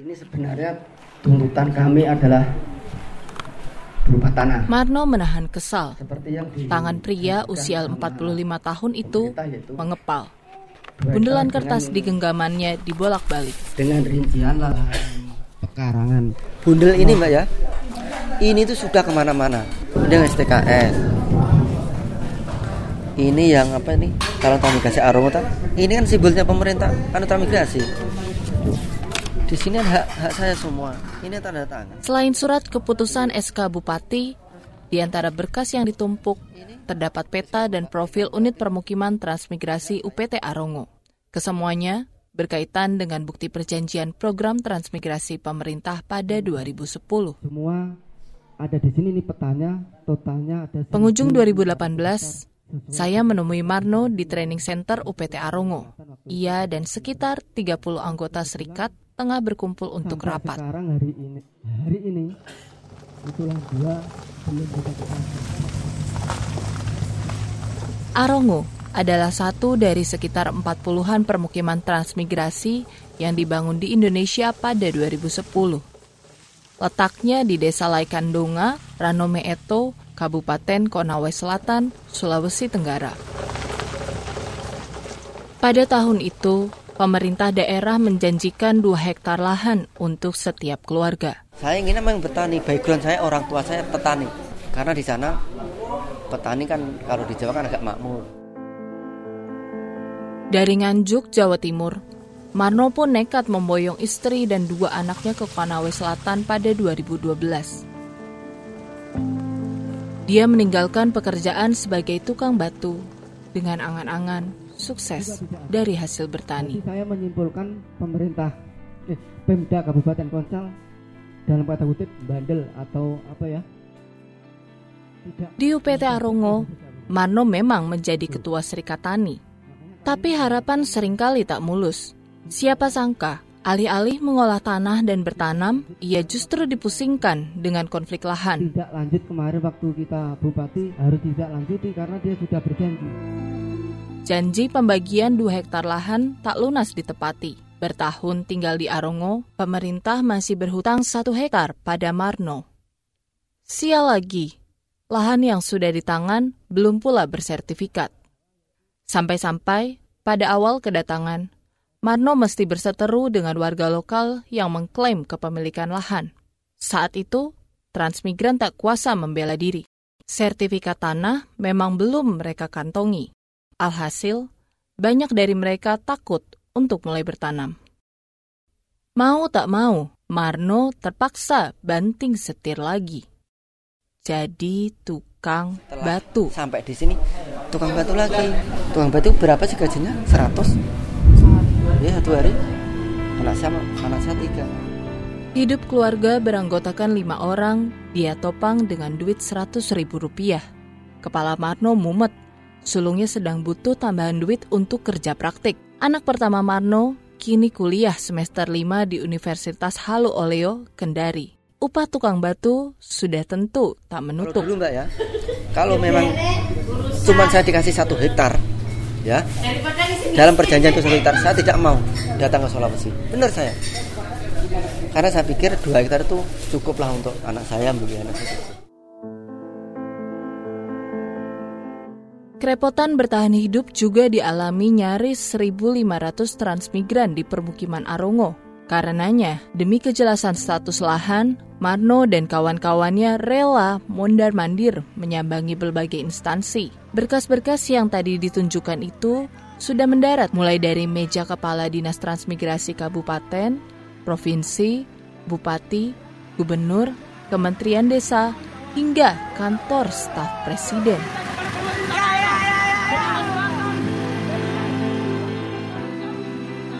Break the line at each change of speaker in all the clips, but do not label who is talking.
Ini sebenarnya tuntutan kami adalah berupa tanah.
Marno menahan kesal.
Seperti yang di
Tangan pria usia 45 tahun itu mengepal. Bundelan kertas di genggamannya dibolak-balik.
dengan rincian lahan pekarangan.
Bundel ini mbak ya, ini tuh sudah ke mana-mana. Dengan STKS. Ini yang apa ini? Kalau transmigrasi Aromo tak? Ini kan simbolnya pemerintah anu transmigrasi. Di sini hak hak saya semua. Ini tanda tangan.
Selain surat keputusan SK Bupati, di antara berkas yang ditumpuk, terdapat peta dan profil unit permukiman transmigrasi UPT Arongo. Kesemuanya berkaitan dengan bukti perjanjian program transmigrasi pemerintah pada 2010.
Semua ada di sini nih petanya, totalnya ada
Penghujung 2018, saya menemui Marno di training center UPT Arongo. Ia dan sekitar 30 anggota serikat tengah berkumpul untuk
Sampai
rapat.
Sekarang hari ini, hari ini itulah dua belum.
Arongo adalah satu dari sekitar 40-an permukiman transmigrasi yang dibangun di Indonesia pada 2010. Letaknya di Desa Laikandonga, Ranome Eto, Kabupaten Konawe Selatan, Sulawesi Tenggara. Pada tahun itu, pemerintah daerah menjanjikan 2 hektar lahan untuk setiap keluarga.
Saya ingin memang bertani. Background saya orang tua saya petani. Karena di sana petani kan kalau di Jawa kan agak makmur.
Dari Nganjuk, Jawa Timur, Marno pun nekat memboyong istri dan dua anaknya ke Konawe Selatan pada 2012. Dia meninggalkan pekerjaan sebagai tukang batu dengan angan-angan sukses dari hasil bertani.
Jadi saya menyimpulkan pemerintah eh, Pemda Kabupaten Konsal dalam kata kutip bandel atau apa ya? Tidak
Di UPT Arongo, Marno memang menjadi ketua Serikat Tani. Tapi harapan sering kali tak mulus. Siapa sangka, alih-alih mengolah tanah dan bertanam, ia justru dipusingkan dengan konflik lahan.
tidak lanjut kemarin waktu kita bupati harus tidak lanjuti karena dia sudah berjanji.
Janji pembagian 2 hektar lahan tak lunas ditepati. Bertahun tinggal di Arongo, pemerintah masih berhutang 1 hektar pada Marno. Sial lagi, lahan yang sudah di tangan belum pula bersertifikat. Sampai-sampai pada awal kedatangan, Marno mesti berseteru dengan warga lokal yang mengklaim kepemilikan lahan. Saat itu, transmigran tak kuasa membela diri. Sertifikat tanah memang belum mereka kantongi. Alhasil, banyak dari mereka takut untuk mulai bertanam. Mau tak mau, Marno terpaksa banting setir lagi. Jadi tukang
Setelah
batu.
Sampai di sini tukang batu lagi. Tukang batu berapa sih gajinya? 100. Ya satu hari. Anak saya anak saya tiga.
Hidup keluarga beranggotakan lima orang, dia topang dengan duit 100 ribu rupiah. Kepala Marno mumet, sulungnya sedang butuh tambahan duit untuk kerja praktik. Anak pertama Marno kini kuliah semester 5 di Universitas Halu Oleo, Kendari. Upah tukang batu sudah tentu tak
Kalau
menutup.
dulu mbak ya, kalau memang cuma saya dikasih satu hektar, ya dalam perjanjian itu satu hektar, saya tidak mau datang ke Sulawesi. Benar saya. Karena saya pikir dua hektar itu cukuplah untuk anak saya, bagi anak saya.
Kerepotan bertahan hidup juga dialami nyaris 1.500 transmigran di permukiman Arongo. Karenanya, demi kejelasan status lahan, Marno dan kawan-kawannya rela mondar-mandir menyambangi berbagai instansi. Berkas-berkas yang tadi ditunjukkan itu sudah mendarat mulai dari meja kepala Dinas Transmigrasi Kabupaten, Provinsi, Bupati, Gubernur, Kementerian Desa, hingga kantor staf presiden.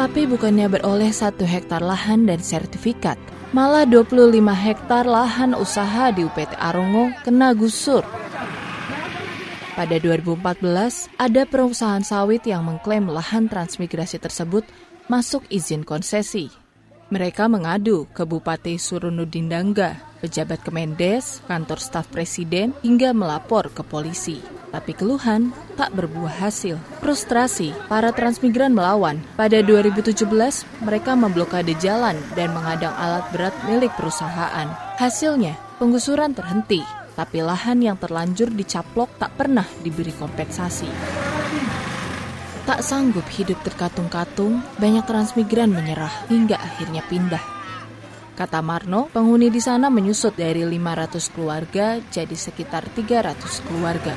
Tapi bukannya beroleh satu hektar lahan dan sertifikat, malah 25 hektar lahan usaha di UPT Arongo kena gusur. Pada 2014, ada perusahaan sawit yang mengklaim lahan transmigrasi tersebut masuk izin konsesi. Mereka mengadu ke Bupati Surunudin Dangga, pejabat Kemendes, kantor staf presiden, hingga melapor ke polisi. Tapi keluhan tak berbuah hasil. Frustrasi, para transmigran melawan. Pada 2017, mereka memblokade jalan dan mengadang alat berat milik perusahaan. Hasilnya, penggusuran terhenti, tapi lahan yang terlanjur dicaplok tak pernah diberi kompensasi. Tak sanggup hidup terkatung-katung, banyak transmigran menyerah hingga akhirnya pindah. Kata Marno, penghuni di sana menyusut dari 500 keluarga jadi sekitar 300 keluarga.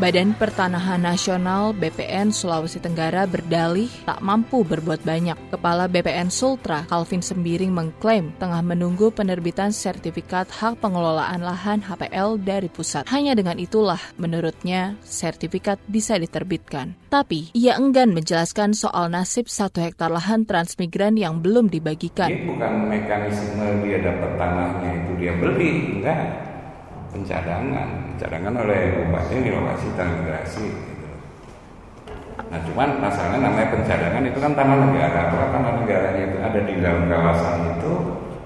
Badan Pertanahan Nasional BPN Sulawesi Tenggara berdalih tak mampu berbuat banyak. Kepala BPN Sultra, Calvin Sembiring mengklaim tengah menunggu penerbitan sertifikat hak pengelolaan lahan HPL dari pusat. Hanya dengan itulah, menurutnya, sertifikat bisa diterbitkan. Tapi, ia enggan menjelaskan soal nasib satu hektar lahan transmigran yang belum dibagikan.
Ini bukan mekanisme dia dapat tanahnya itu dia beli, enggak pencadangan pencadangan oleh bupati di lokasi transmigrasi gitu. nah cuman masalahnya namanya pencadangan itu kan tanah negara apakah tanah negaranya itu ada di dalam kawasan itu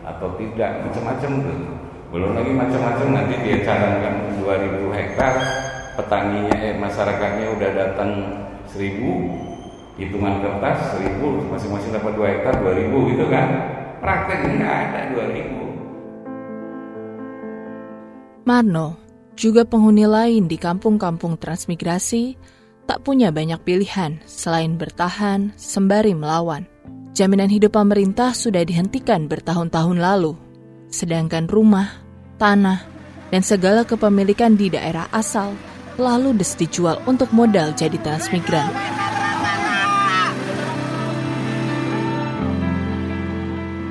atau tidak macam-macam tuh belum lagi macam-macam nanti dia cadangkan 2000 hektar petaninya eh, masyarakatnya udah datang 1000 hitungan kertas 1000 masing-masing dapat 2 hektar 2000 gitu kan. Prakteknya nggak ada 2000
Marno, juga penghuni lain di kampung-kampung transmigrasi, tak punya banyak pilihan selain bertahan sembari melawan. Jaminan hidup pemerintah sudah dihentikan bertahun-tahun lalu, sedangkan rumah, tanah, dan segala kepemilikan di daerah asal lalu des dijual untuk modal jadi transmigran.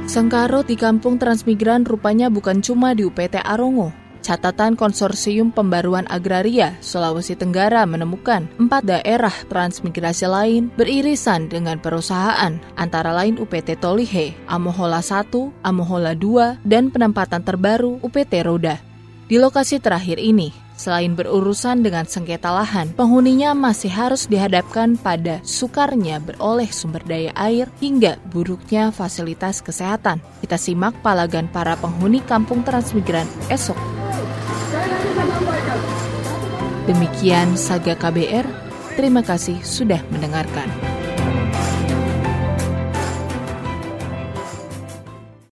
Sengkarut di kampung transmigran rupanya bukan cuma di UPT Arongo, Catatan Konsorsium Pembaruan Agraria Sulawesi Tenggara menemukan empat daerah transmigrasi lain beririsan dengan perusahaan, antara lain UPT Tolihe, Amohola 1, Amohola 2, dan penempatan terbaru UPT Roda. Di lokasi terakhir ini, Selain berurusan dengan sengketa lahan, penghuninya masih harus dihadapkan pada sukarnya beroleh sumber daya air hingga buruknya fasilitas kesehatan. Kita simak palagan para penghuni kampung transmigran esok. Demikian Saga KBR, terima kasih sudah mendengarkan.